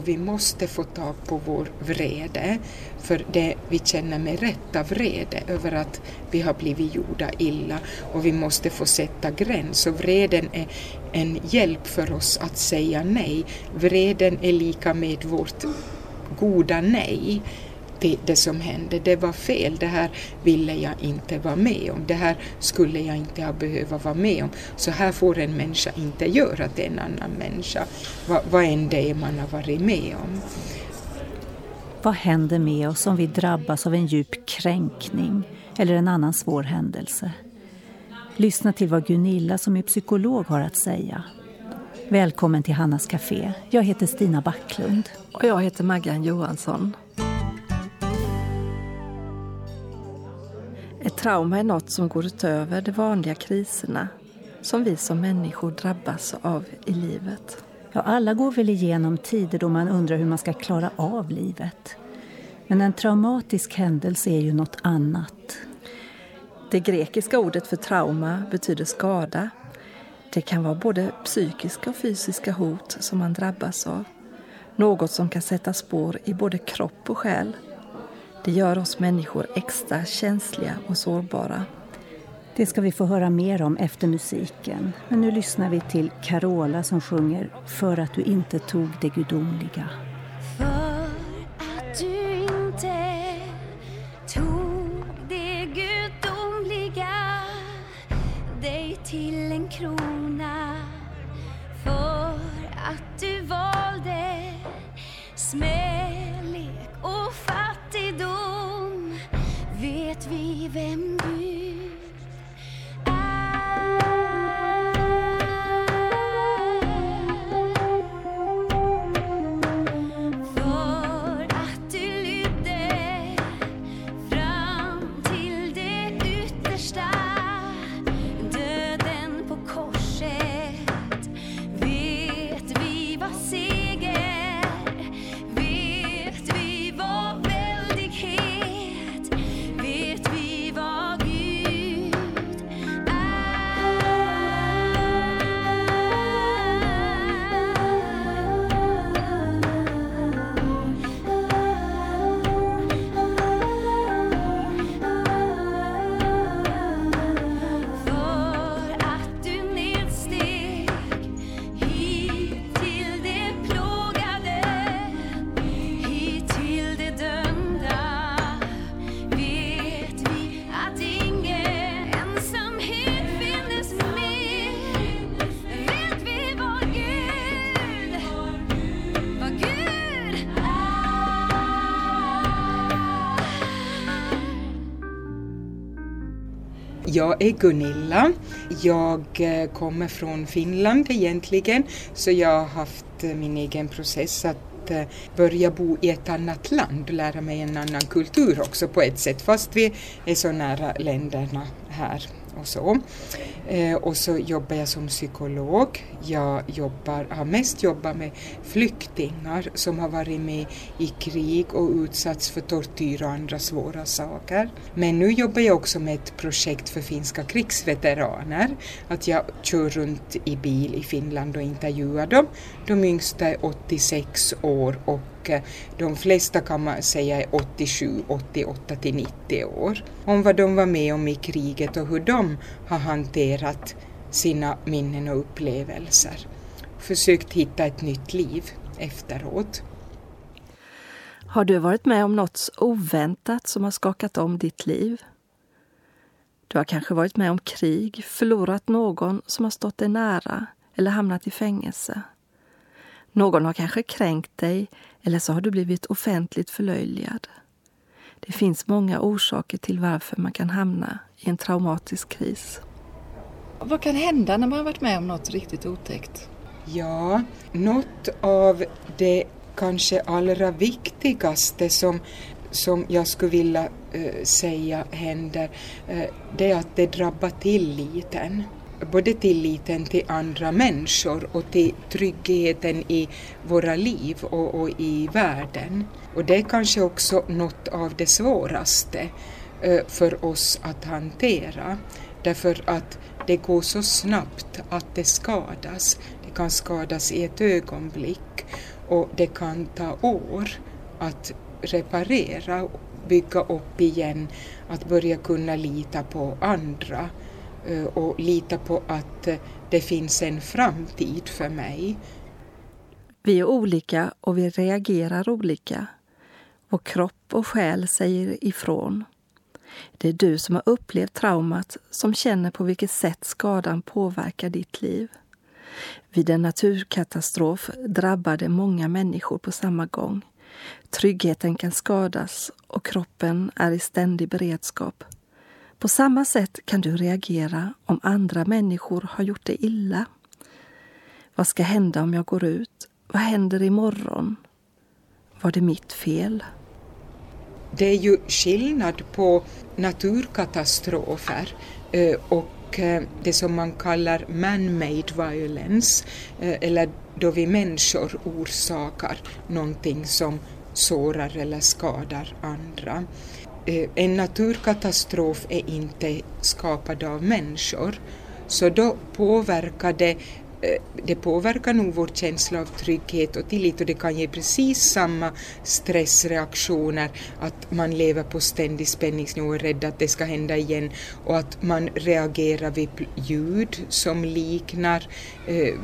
och vi måste få tag på vår vrede. För det, vi känner med rätta vrede över att vi har blivit gjorda illa och vi måste få sätta gräns. Och vreden är en hjälp för oss att säga nej. Vreden är lika med vårt goda nej till det som hände. Det var fel, det här ville jag inte vara med om, det här skulle jag inte ha behövt vara med om. Så här får en människa inte göra till en annan människa, vad, vad än det är man har varit med om. Vad händer med oss om vi drabbas av en djup kränkning eller en annan svår händelse? Lyssna till vad Gunilla som är psykolog har att säga. Välkommen till Hannas Café. Jag heter Stina Backlund. Och jag heter Maggan Johansson. Trauma är något som går utöver de vanliga kriserna som vi som människor drabbas av i livet. Ja, alla går väl igenom tider då man undrar hur man ska klara av livet. Men en traumatisk händelse är ju något annat. Det grekiska ordet för trauma betyder skada. Det kan vara både psykiska och fysiska hot som man drabbas av. Något som kan sätta spår i både kropp och själ. Det gör oss människor extra känsliga och sårbara. Det ska vi få höra mer om efter musiken. Men nu lyssnar vi till Carola som sjunger För att du inte tog det gudomliga. Jag är Gunilla. Jag eh, kommer från Finland egentligen, så jag har haft eh, min egen process att eh, börja bo i ett annat land, lära mig en annan kultur också på ett sätt, fast vi är så nära länderna här och så. Eh, och så jobbar jag som psykolog. Jag jobbar, har mest jobbat med flyktingar som har varit med i krig och utsatts för tortyr och andra svåra saker. Men nu jobbar jag också med ett projekt för finska krigsveteraner. Att jag kör runt i bil i Finland och intervjuar dem. De yngsta är 86 år och och eh, de flesta kan man säga är 87, 88 till 90 år. Om vad de var med om i kriget och hur de har hanterat sina minnen och upplevelser. Försökt hitta ett nytt liv efteråt. Har du varit med om något oväntat som har skakat om ditt liv? Du har kanske varit med om krig, förlorat någon som har stått dig nära eller hamnat i fängelse. Någon har kanske kränkt dig eller så har du blivit offentligt förlöjligad. Det finns många orsaker till varför man kan hamna i en traumatisk kris. Vad kan hända när man har varit med om något riktigt otäckt? Ja, något av det kanske allra viktigaste som, som jag skulle vilja eh, säga händer, eh, det är att det drabbar tilliten. Både tilliten till andra människor och till tryggheten i våra liv och, och i världen. Och det är kanske också något av det svåraste eh, för oss att hantera. Därför att det går så snabbt att det skadas. Det kan skadas i ett ögonblick. och det kan ta år att reparera, bygga upp igen, att börja kunna lita på andra Eh, och lita på att eh, det finns en framtid för mig. Vi är olika och vi reagerar olika. Vår kropp och själ säger ifrån. Det är du som har upplevt traumat som känner på vilket sätt skadan påverkar ditt liv. Vid en naturkatastrof drabbar det många människor på samma gång. Tryggheten kan skadas och kroppen är i ständig beredskap. På samma sätt kan du reagera om andra människor har gjort dig illa. Vad ska hända om jag går ut? Vad händer imorgon? Var det mitt fel? Det är ju skillnad på naturkatastrofer eh, och eh, det som man kallar man-made violence, eh, eller då vi människor orsakar någonting som sårar eller skadar andra. Eh, en naturkatastrof är inte skapad av människor, så då påverkar det Eh, det påverkar nog vår känsla av trygghet och tillit och det kan ge precis samma stressreaktioner. Att man lever på ständig spänningsnivå och är rädd att det ska hända igen. Och att man reagerar vid ljud som liknar eh,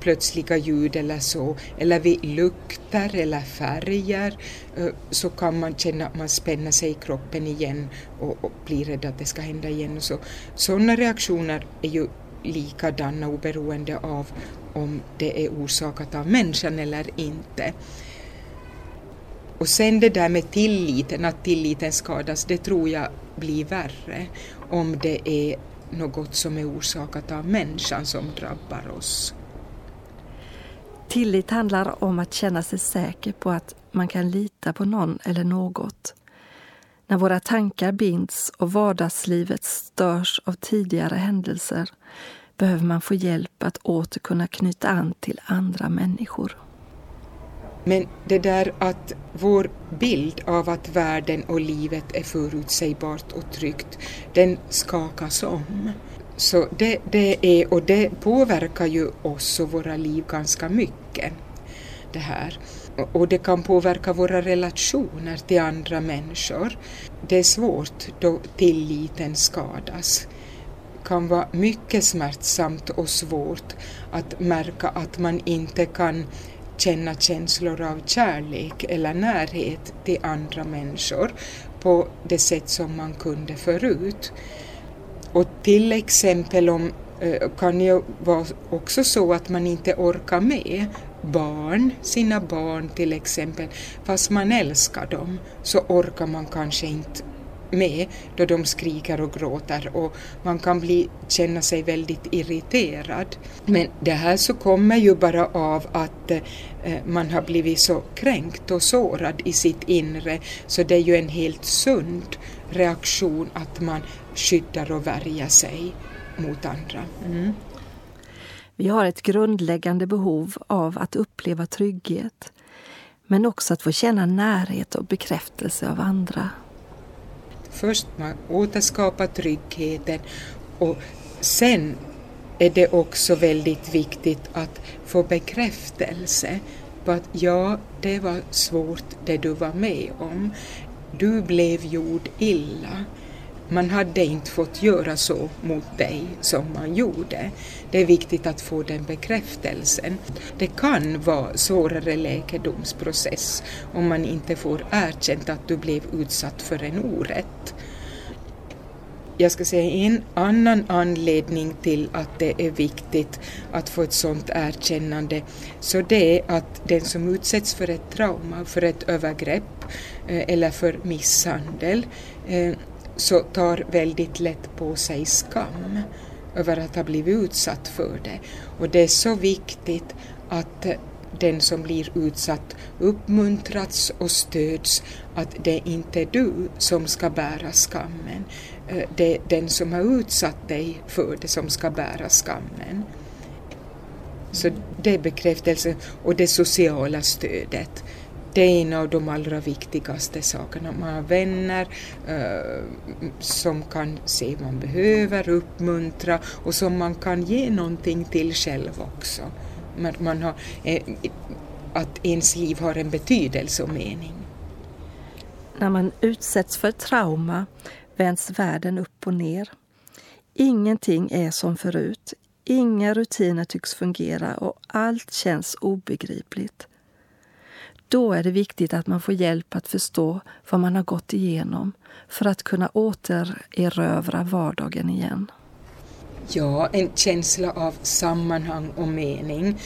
plötsliga ljud eller så, eller vid lukter eller färger eh, så kan man känna att man spänner sig i kroppen igen och, och blir rädd att det ska hända igen. Så, sådana reaktioner är ju likadana oberoende av om det är orsakat av människan eller inte. Och sen det där med tilliten, att tilliten skadas, det tror jag blir värre om det är något som är orsakat av människan som drabbar oss. Tillit handlar om att känna sig säker på att man kan lita på någon eller något. När våra tankar binds och vardagslivet störs av tidigare händelser behöver man få hjälp att åter kunna knyta an till andra människor. Men det där att vår bild av att världen och livet är förutsägbart och tryggt, den skakas om. Så det, det är, och det påverkar ju oss och våra liv ganska mycket. Det här. Och det kan påverka våra relationer till andra människor. Det är svårt då tilliten skadas Det kan vara mycket smärtsamt och svårt att märka att man inte kan känna känslor av kärlek eller närhet till andra människor på det sätt som man kunde förut. Och till exempel om, eh, kan det vara också så att man inte orkar med barn, sina barn till exempel, fast man älskar dem så orkar man kanske inte med då de skriker och gråter och man kan bli, känna sig väldigt irriterad. Men det här så kommer ju bara av att eh, man har blivit så kränkt och sårad i sitt inre så det är ju en helt sund reaktion att man skyddar och värjer sig mot andra. Mm. Vi har ett grundläggande behov av att uppleva trygghet men också att få känna närhet och bekräftelse av andra. Först man återskapar tryggheten och sen är det också väldigt viktigt att få bekräftelse på att ja, det var svårt det du var med om. Du blev gjord illa. Man hade inte fått göra så mot dig som man gjorde. Det är viktigt att få den bekräftelsen. Det kan vara svårare läkedomsprocess om man inte får erkänt att du blev utsatt för en orätt. Jag ska säga en annan anledning till att det är viktigt att få ett sådant erkännande, så det är att den som utsätts för ett trauma, för ett övergrepp eh, eller för misshandel, eh, så tar väldigt lätt på sig skam över att ha blivit utsatt för det. Och det är så viktigt att den som blir utsatt uppmuntras och stöds att det inte är du som ska bära skammen. Eh, det är den som har utsatt dig för det som ska bära skammen. Så det är bekräftelsen och det sociala stödet det är en av de allra viktigaste sakerna. Man har vänner eh, som kan se vad man behöver, uppmuntra och som man kan ge någonting till själv också. Man, man har, eh, att ens liv har en betydelse och mening. När man utsätts för trauma vänds världen upp och ner. Ingenting är som förut. Inga rutiner tycks fungera och allt känns obegripligt. Då är det viktigt att man får hjälp att förstå vad man har gått igenom för att kunna återerövra vardagen igen. Ja, en känsla av sammanhang och mening.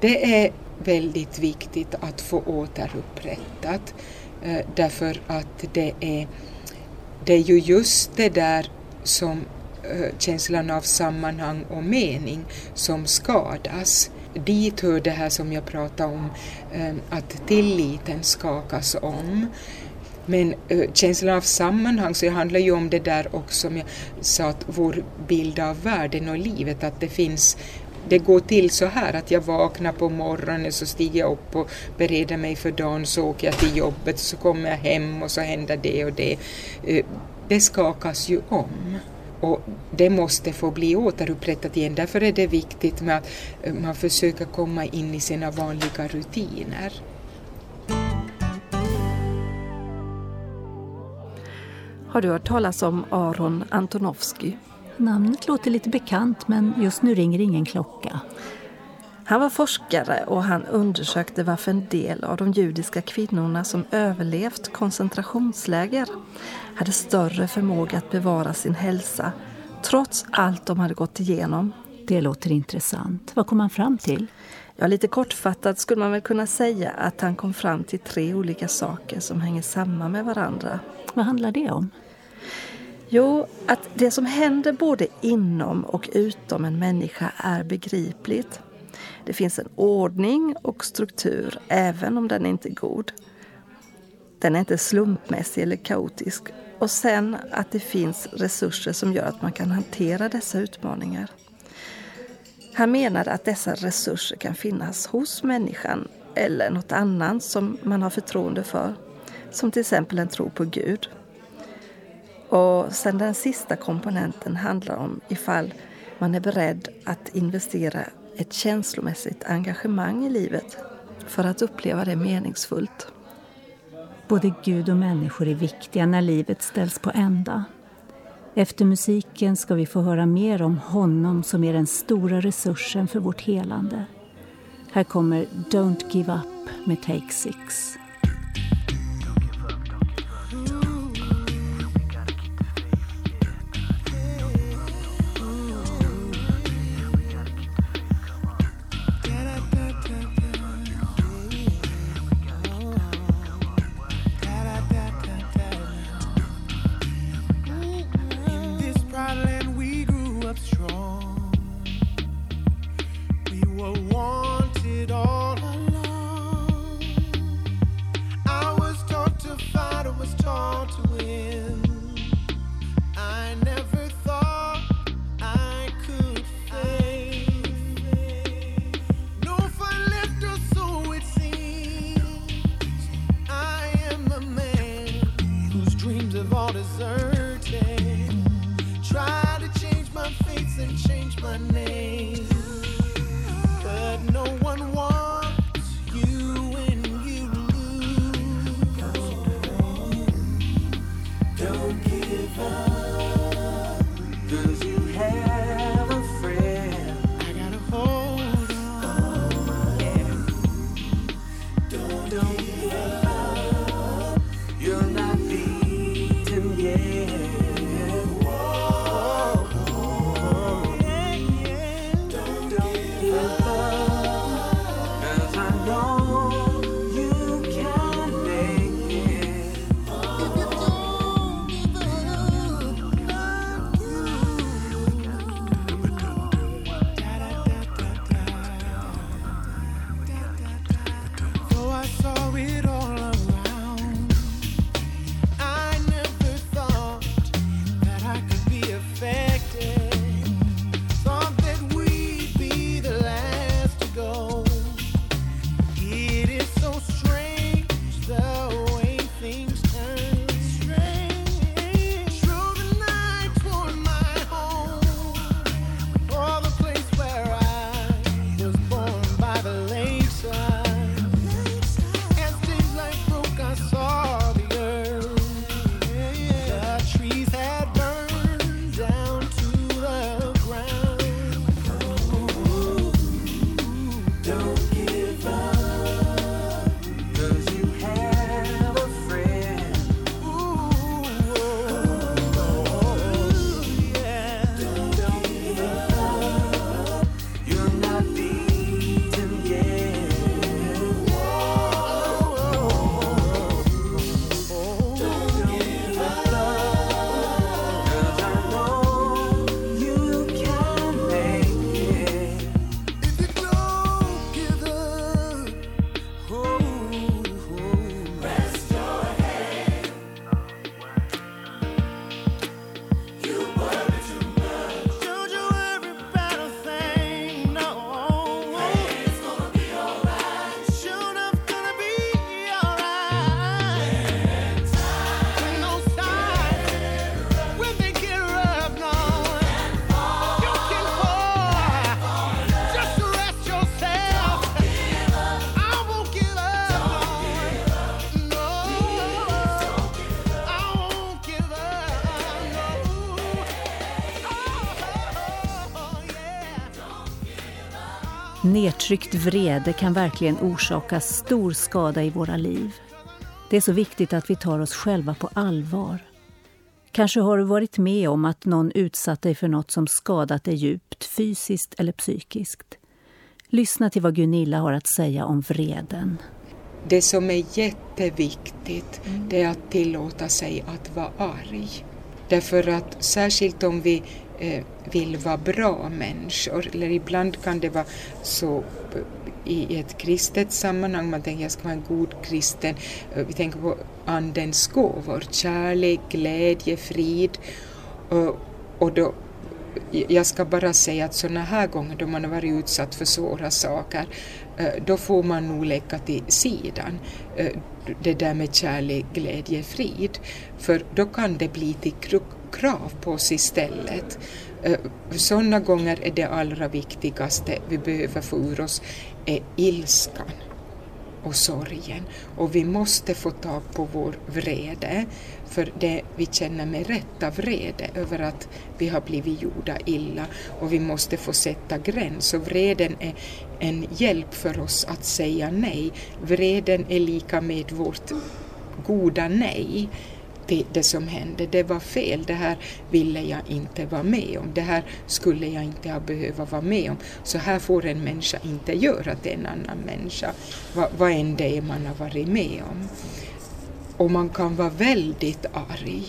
Det är väldigt viktigt att få återupprättat eh, därför att det är, det är ju just det där som eh, känslan av sammanhang och mening som skadas. Dit hör det här som jag pratade om, ehm, att tilliten skakas om. Men uh, känslan av sammanhang så det handlar ju om det där också som jag sa att vår bild av världen och livet att det finns det går till så här att jag vaknar på morgonen så stiger jag upp och bereder mig för dagen så åker jag till jobbet så kommer jag hem och så händer det och det. Eh, det skakas ju om. Och det måste få bli återupprättat igen. Därför är det viktigt med att man försöker komma in i sina vanliga rutiner. Har du hört talas om Aron Antonovsky? Namnet låter lite bekant men just nu ringer ingen klocka. Han var forskare och han undersökte varför en del av de judiska kvinnorna som överlevt koncentrationsläger hade större förmåga att bevara sin hälsa trots allt de hade gått igenom. Det låter intressant. Vad kom han fram till? Ja, lite kortfattat skulle man väl kunna säga att han kom fram till tre olika saker som hänger samman med varandra. Vad handlar det om? Jo, att det som händer både inom och utom en människa är begripligt. Det finns en ordning och struktur även om den inte är god. Den är inte slumpmässig eller kaotisk. Och sen att det finns resurser som gör att man kan hantera dessa utmaningar. Han menade att dessa resurser kan finnas hos människan eller något annat som man har förtroende för. Som till exempel en tro på Gud. Och sen den sista komponenten handlar om ifall man är beredd att investera ett känslomässigt engagemang i livet för att uppleva det meningsfullt. Både Gud och människor är viktiga när livet ställs på ända. Efter musiken ska vi få höra mer om honom som är den stora resursen för vårt helande. Här kommer Don't Give Up med Take Six. Nedtryckt vrede kan verkligen orsaka stor skada i våra liv. Det är så viktigt att vi tar oss själva på allvar. Kanske har du varit med om att någon utsatt dig för något som skadat dig djupt, fysiskt eller psykiskt. Lyssna till vad Gunilla har att säga om vreden. Det som är jätteviktigt det är att tillåta sig att vara arg. Därför att särskilt om vi Eh, vill vara bra människor, eller ibland kan det vara så eh, i ett kristet sammanhang, man tänker jag ska vara en god kristen, eh, vi tänker på andens gåvor, kärlek, glädje, frid. Och, och då, jag ska bara säga att sådana här gånger då man har varit utsatt för svåra saker, då får man nog lägga till sidan det där med kärlek, glädje, frid. För då kan det bli till kru- krav på oss istället. Eh, Sådana gånger är det allra viktigaste vi behöver få ur oss är ilskan och sorgen. Och vi måste få tag på vår vrede, för det vi känner med rätta vrede över att vi har blivit gjorda illa och vi måste få sätta gräns. Och vreden är en hjälp för oss att säga nej. Vreden är lika med vårt goda nej till det som hände. Det var fel, det här ville jag inte vara med om. Det här skulle jag inte ha behövt vara med om. Så här får en människa inte göra till en annan människa, vad, vad än det är man har varit med om. Och man kan vara väldigt arg.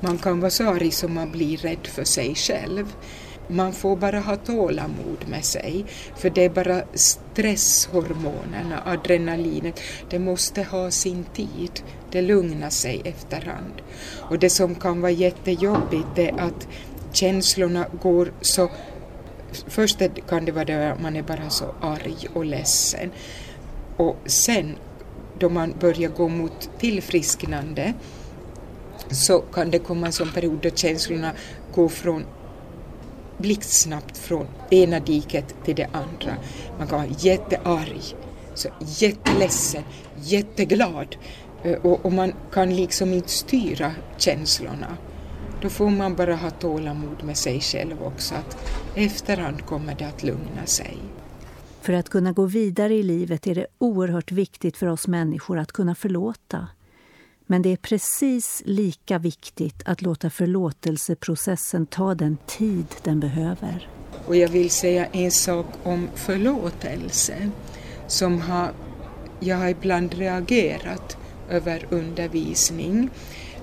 Man kan vara så arg som man blir rädd för sig själv. Man får bara ha tålamod med sig, för det är bara stresshormonerna, adrenalinet, det måste ha sin tid. Det lugnar sig efterhand. Och det som kan vara jättejobbigt är att känslorna går så... Först kan det vara det att man är bara så arg och ledsen. Och sen, då man börjar gå mot tillfrisknande, så kan det komma en sån period då känslorna går från blixtsnabbt från det ena diket till det andra. Man kan vara jättearg, så jätteledsen, jätteglad eh, och, och man kan liksom inte styra känslorna. Då får man bara ha tålamod med sig själv också, att efterhand kommer det att lugna sig. För att kunna gå vidare i livet är det oerhört viktigt för oss människor att kunna förlåta. Men det är precis lika viktigt att låta förlåtelseprocessen ta den tid den behöver. Och jag vill säga en sak om förlåtelse som har, jag har ibland reagerat över undervisning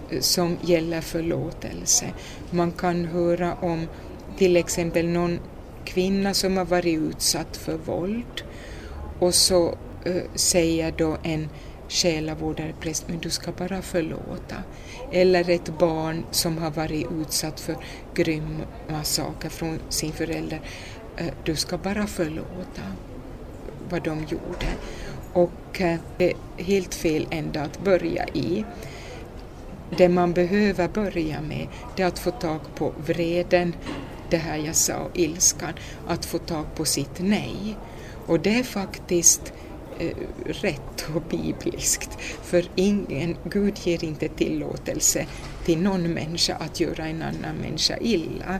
eh, som gäller förlåtelse. Man kan höra om till exempel någon kvinna som har varit utsatt för våld och så eh, säger då en själavårdare, präst, men du ska bara förlåta. Eller ett barn som har varit utsatt för grymma saker från sin förälder, eh, du ska bara förlåta vad de gjorde. Och eh, det är helt fel ända att börja i. Det man behöver börja med det är att få tag på vreden, det här jag sa, ilskan, att få tag på sitt nej. Och det är faktiskt Eh, rätt och bibliskt. För ingen, Gud ger inte tillåtelse till någon människa att göra en annan människa illa.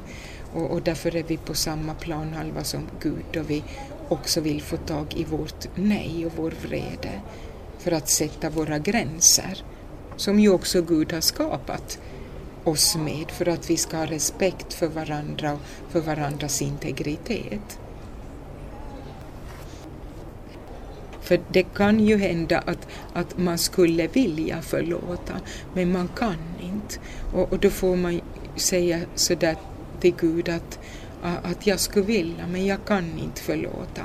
Och, och därför är vi på samma planhalva som Gud och vi också vill få tag i vårt nej och vår vrede för att sätta våra gränser, som ju också Gud har skapat oss med för att vi ska ha respekt för varandra och för varandras integritet. För det kan ju hända att, att man skulle vilja förlåta, men man kan inte. Och, och då får man säga sådär till Gud att, att jag skulle vilja, men jag kan inte förlåta.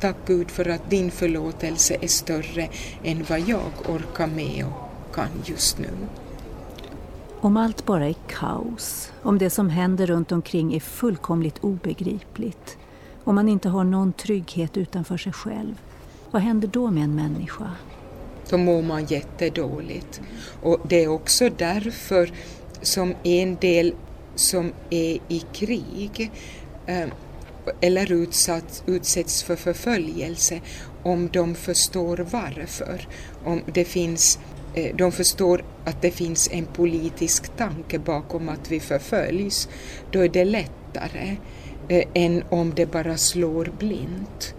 Tack Gud för att din förlåtelse är större än vad jag orkar med och kan just nu. Om allt bara är kaos, om det som händer runt omkring är fullkomligt obegripligt, om man inte har någon trygghet utanför sig själv, vad händer då med en människa? Då mår man jättedåligt. Och det är också därför som en del som är i krig eh, eller utsatt, utsätts för förföljelse om de förstår varför. Om det finns, eh, de förstår att det finns en politisk tanke bakom att vi förföljs, då är det lättare eh, än om det bara slår blint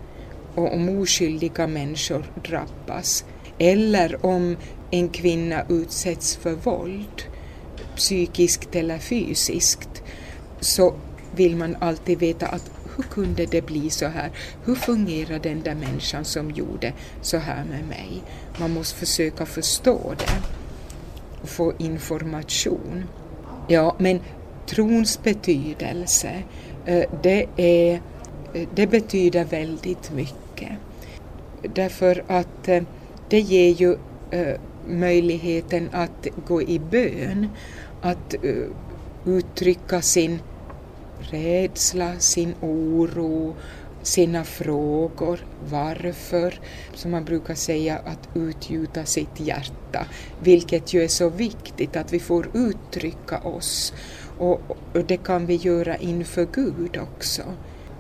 och om oskyldiga människor drabbas. Eller om en kvinna utsätts för våld, psykiskt eller fysiskt, så vill man alltid veta att hur kunde det bli så här? Hur fungerar den där människan som gjorde så här med mig? Man måste försöka förstå det och få information. Ja, men trons betydelse, eh, det, är, eh, det betyder väldigt mycket. Därför att eh, det ger ju eh, möjligheten att gå i bön, att eh, uttrycka sin rädsla, sin oro, sina frågor, varför, som man brukar säga, att utgjuta sitt hjärta, vilket ju är så viktigt att vi får uttrycka oss. Och, och det kan vi göra inför Gud också.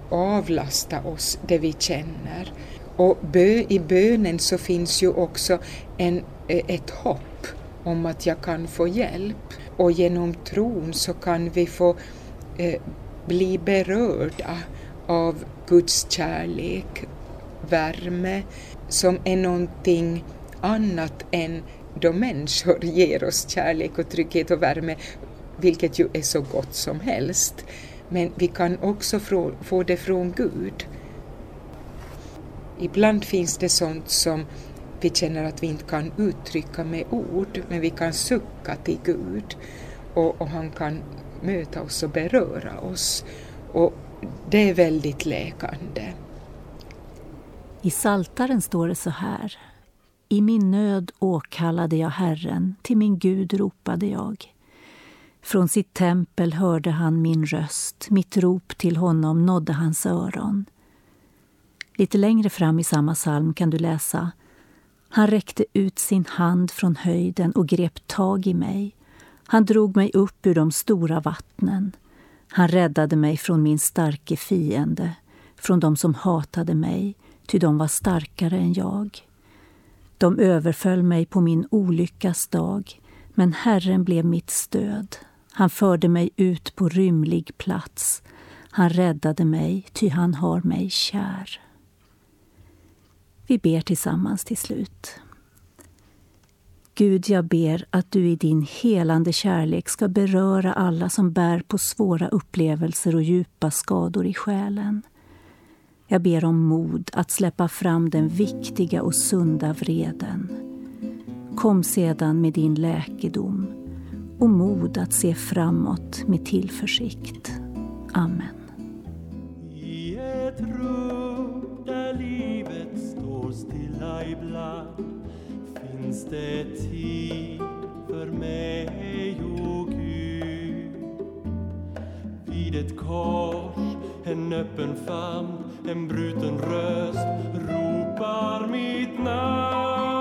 Avlasta oss det vi känner. Och bö, i bönen så finns ju också en, eh, ett hopp om att jag kan få hjälp och genom tron så kan vi få eh, bli berörda av Guds kärlek, värme, som är någonting annat än då människor ger oss kärlek och trygghet och värme, vilket ju är så gott som helst. Men vi kan också få det från Gud. Ibland finns det sånt som vi känner att vi inte kan uttrycka med ord, men vi kan sucka till Gud och, och han kan möta oss och beröra oss. Och det är väldigt läkande. I Saltaren står det så här. I min nöd åkallade jag Herren, till min Gud ropade jag. Från sitt tempel hörde han min röst, mitt rop till honom nådde hans öron. Lite längre fram i samma psalm kan du läsa Han räckte ut sin hand från höjden och grep tag i mig. Han drog mig upp ur de stora vattnen. Han räddade mig från min starke fiende, från dem som hatade mig, ty de var starkare än jag. De överföll mig på min olyckas dag, men Herren blev mitt stöd. Han förde mig ut på rymlig plats. Han räddade mig, ty han har mig kär. Vi ber tillsammans till slut. Gud, jag ber att du i din helande kärlek ska beröra alla som bär på svåra upplevelser och djupa skador i själen. Jag ber om mod att släppa fram den viktiga och sunda vreden. Kom sedan med din läkedom och mod att se framåt med tillförsikt. Amen. I ett rum där livet står stilla ibland finns det tid för mig och Gud. Vid ett kors, en öppen famn, en bruten röst ropar mitt namn,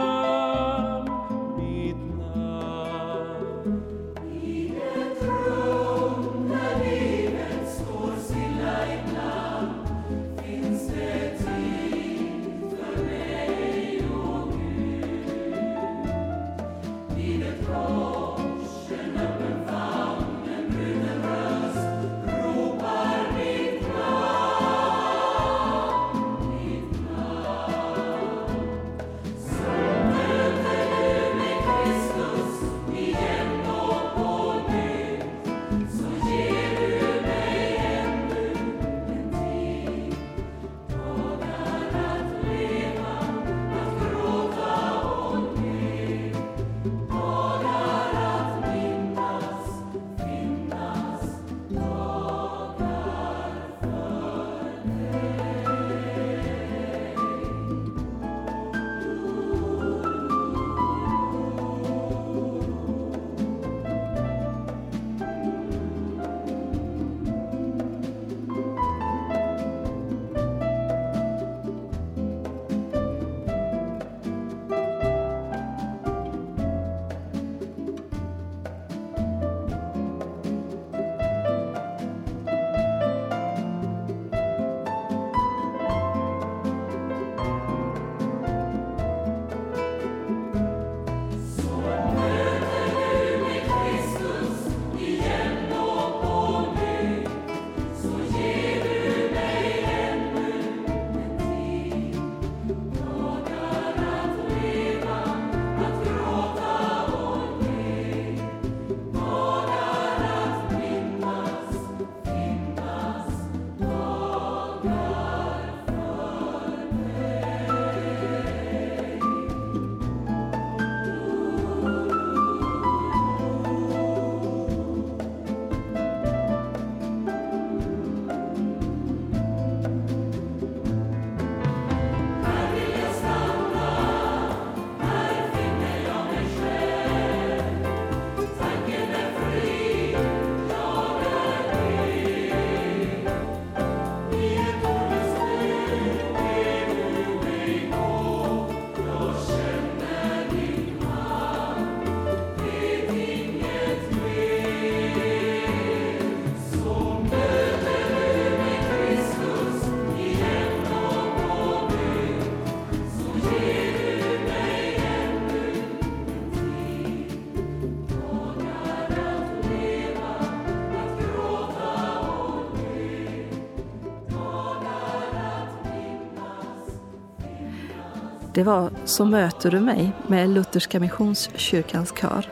Det var Så möter du mig med Lutherska Missionskyrkans kör.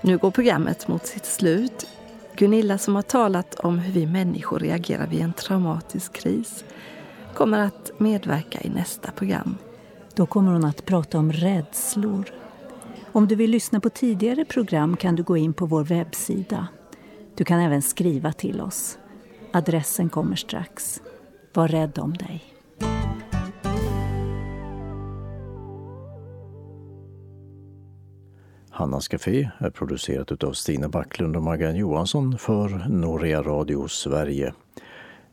Nu går programmet mot sitt slut. Gunilla som har talat om hur vi människor reagerar vid en traumatisk kris kommer att medverka i nästa program. Då kommer hon att prata om rädslor. Om du vill lyssna på tidigare program kan du gå in på vår webbsida. Du kan även skriva till oss. Adressen kommer strax. Var rädd om dig. Hannas Café är producerat av Stina Backlund och Maggan Johansson för Norea Radio Sverige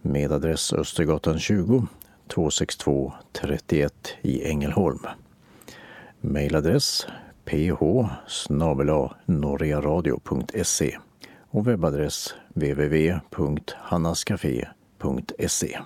med adress Östergatan 20 262 31 i Ängelholm. Mailadress ph e och webbadress www.hannascafé.se